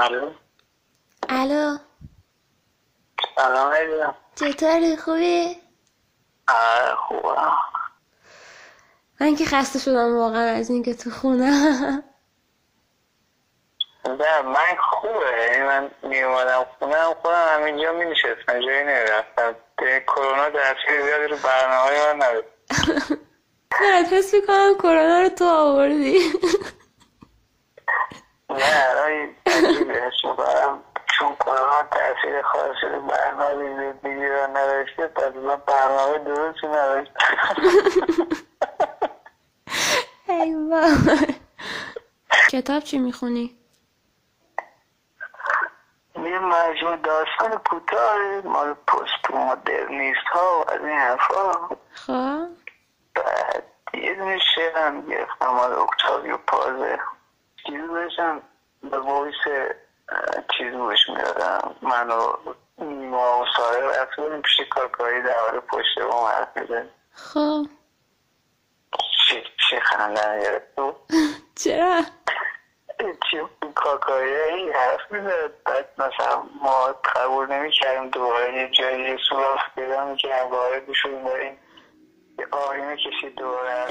الو الو سلام علیکم چطوری خوبی؟ آره خوبم من که خسته شدم واقعا از اینکه تو خونه نه من خوبه من میومدم خونه خودم همینجا می نشستم جایی نمیرفتم کرونا تاثیر زیادی رو برنامه های من نداشت نه حس میکنم کرونا رو تو آوردی نه رأي تجيب اسمه بقى چون کرونا تاثیر خاصی رو برنامه ویدیو نوشته من برنامه درستی نوشته ایوا کتاب چی میخونی؟ یه مجموع داستان کوتاه مال پست مدرنیست ها و از این حرفا خب بعد یه دونه شعر هم گرفتم مال اکتاویو پازه چیزشم به وایس چیز روش میدادم منو ما و سایر اصلا پیش کارکاری در پشت با حرف میزن خب چی چی خنده گرفت چرا چی کارکاری این حرف میزد بعد مثلا ما قبول نمی کردیم دوباره یه جایی یه سوراخ دیدم که همواره گوش میداریم یه آهینه کشید دوباره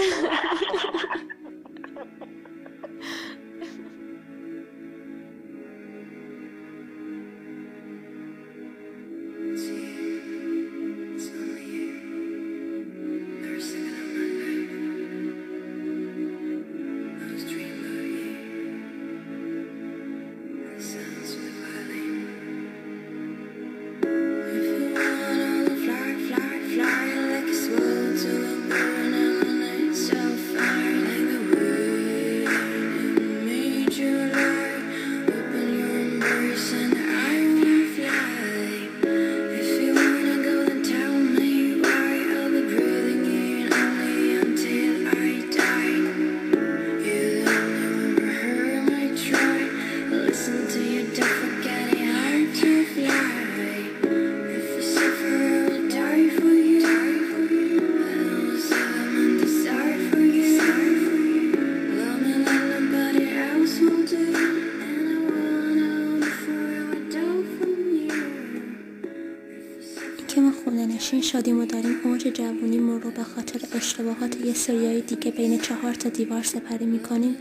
که ما خونه نشین شدیم و داریم اوج جوونیمون رو به خاطر اشتباهات یه سریای دیگه بین چهار تا دیوار سپری میکنیم.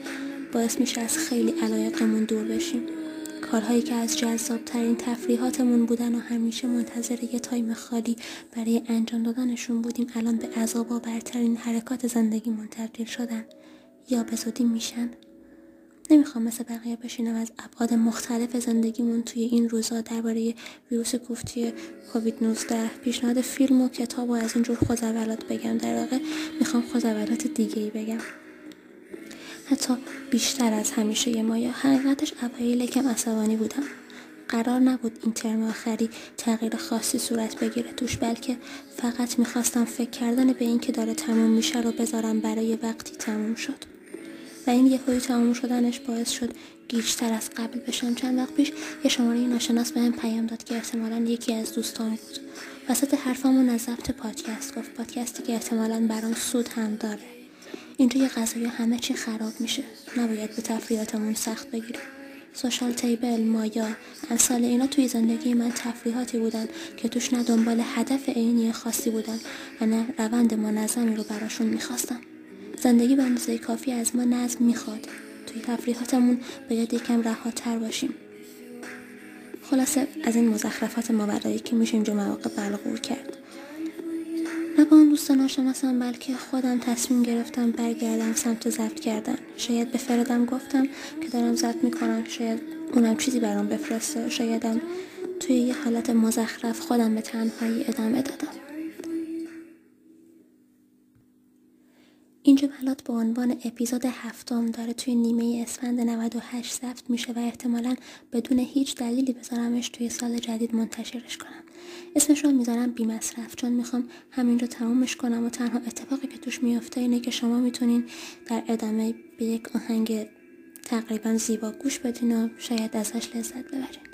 باعث میشه از خیلی علایقمون دور بشیم. کارهایی که از جذابترین تفریحاتمون بودن و همیشه منتظر یه تایم خالی برای انجام دادنشون بودیم الان به عذاب برترین حرکات زندگیمون تبدیل شدن. یا به زودی میشن. نمیخوام مثل بقیه بشینم از ابعاد مختلف زندگیمون توی این روزا درباره ویروس کوفتی کووید 19 پیشنهاد فیلم و کتاب و از اینجور خوزولات بگم. در واقع میخوام خوزولات دیگه ای بگم. حتی بیشتر از همیشه یه ما یا حقیقتش اوایل کم عصبانی بودم. قرار نبود این ترم آخری تغییر خاصی صورت بگیره توش بلکه فقط میخواستم فکر کردن به این که داره تموم میشه رو بذارم برای وقتی تموم شد. و این یه روی تمام شدنش باعث شد گیجتر از قبل بشم. چند وقت پیش یه شماره ناشناس بهم پیام داد که احتمالا یکی از دوستان بود. وسط حرفامون از ضبط پادکست گفت پادکستی که احتمالا برام سود هم داره. اینجا یه غذای همه چی خراب میشه. نباید به تفریحاتمون سخت بگیریم. سوشال تیبل، مایا، امثال اینا توی زندگی من تفریحاتی بودن که توش نه دنبال هدف عینی خاصی بودن و نه روند منظمی رو براشون میخواستم. زندگی به اندازه کافی از ما نظم میخواد. توی تفریحاتمون باید یکم رهاتر باشیم. خلاصه از این مزخرفات ماورایی که میشه اینجا مواقع بلغور کرد. نه با اون دوستان آشناسم بلکه خودم تصمیم گرفتم برگردم سمت ضبط کردن. شاید به فردم گفتم که دارم ضبط میکنم شاید اونم چیزی برام بفرسته. شایدم توی یه حالت مزخرف خودم به تنهایی ادامه دادم. رنج بلات به عنوان اپیزود هفتم داره توی نیمه اسفند 98 ثبت میشه و احتمالا بدون هیچ دلیلی بذارمش توی سال جدید منتشرش کنم اسمش رو میذارم بی مصرف چون میخوام همینجا تمومش کنم و تنها اتفاقی که توش میافته اینه که شما میتونین در ادامه به یک آهنگ تقریبا زیبا گوش بدین و شاید ازش لذت ببرین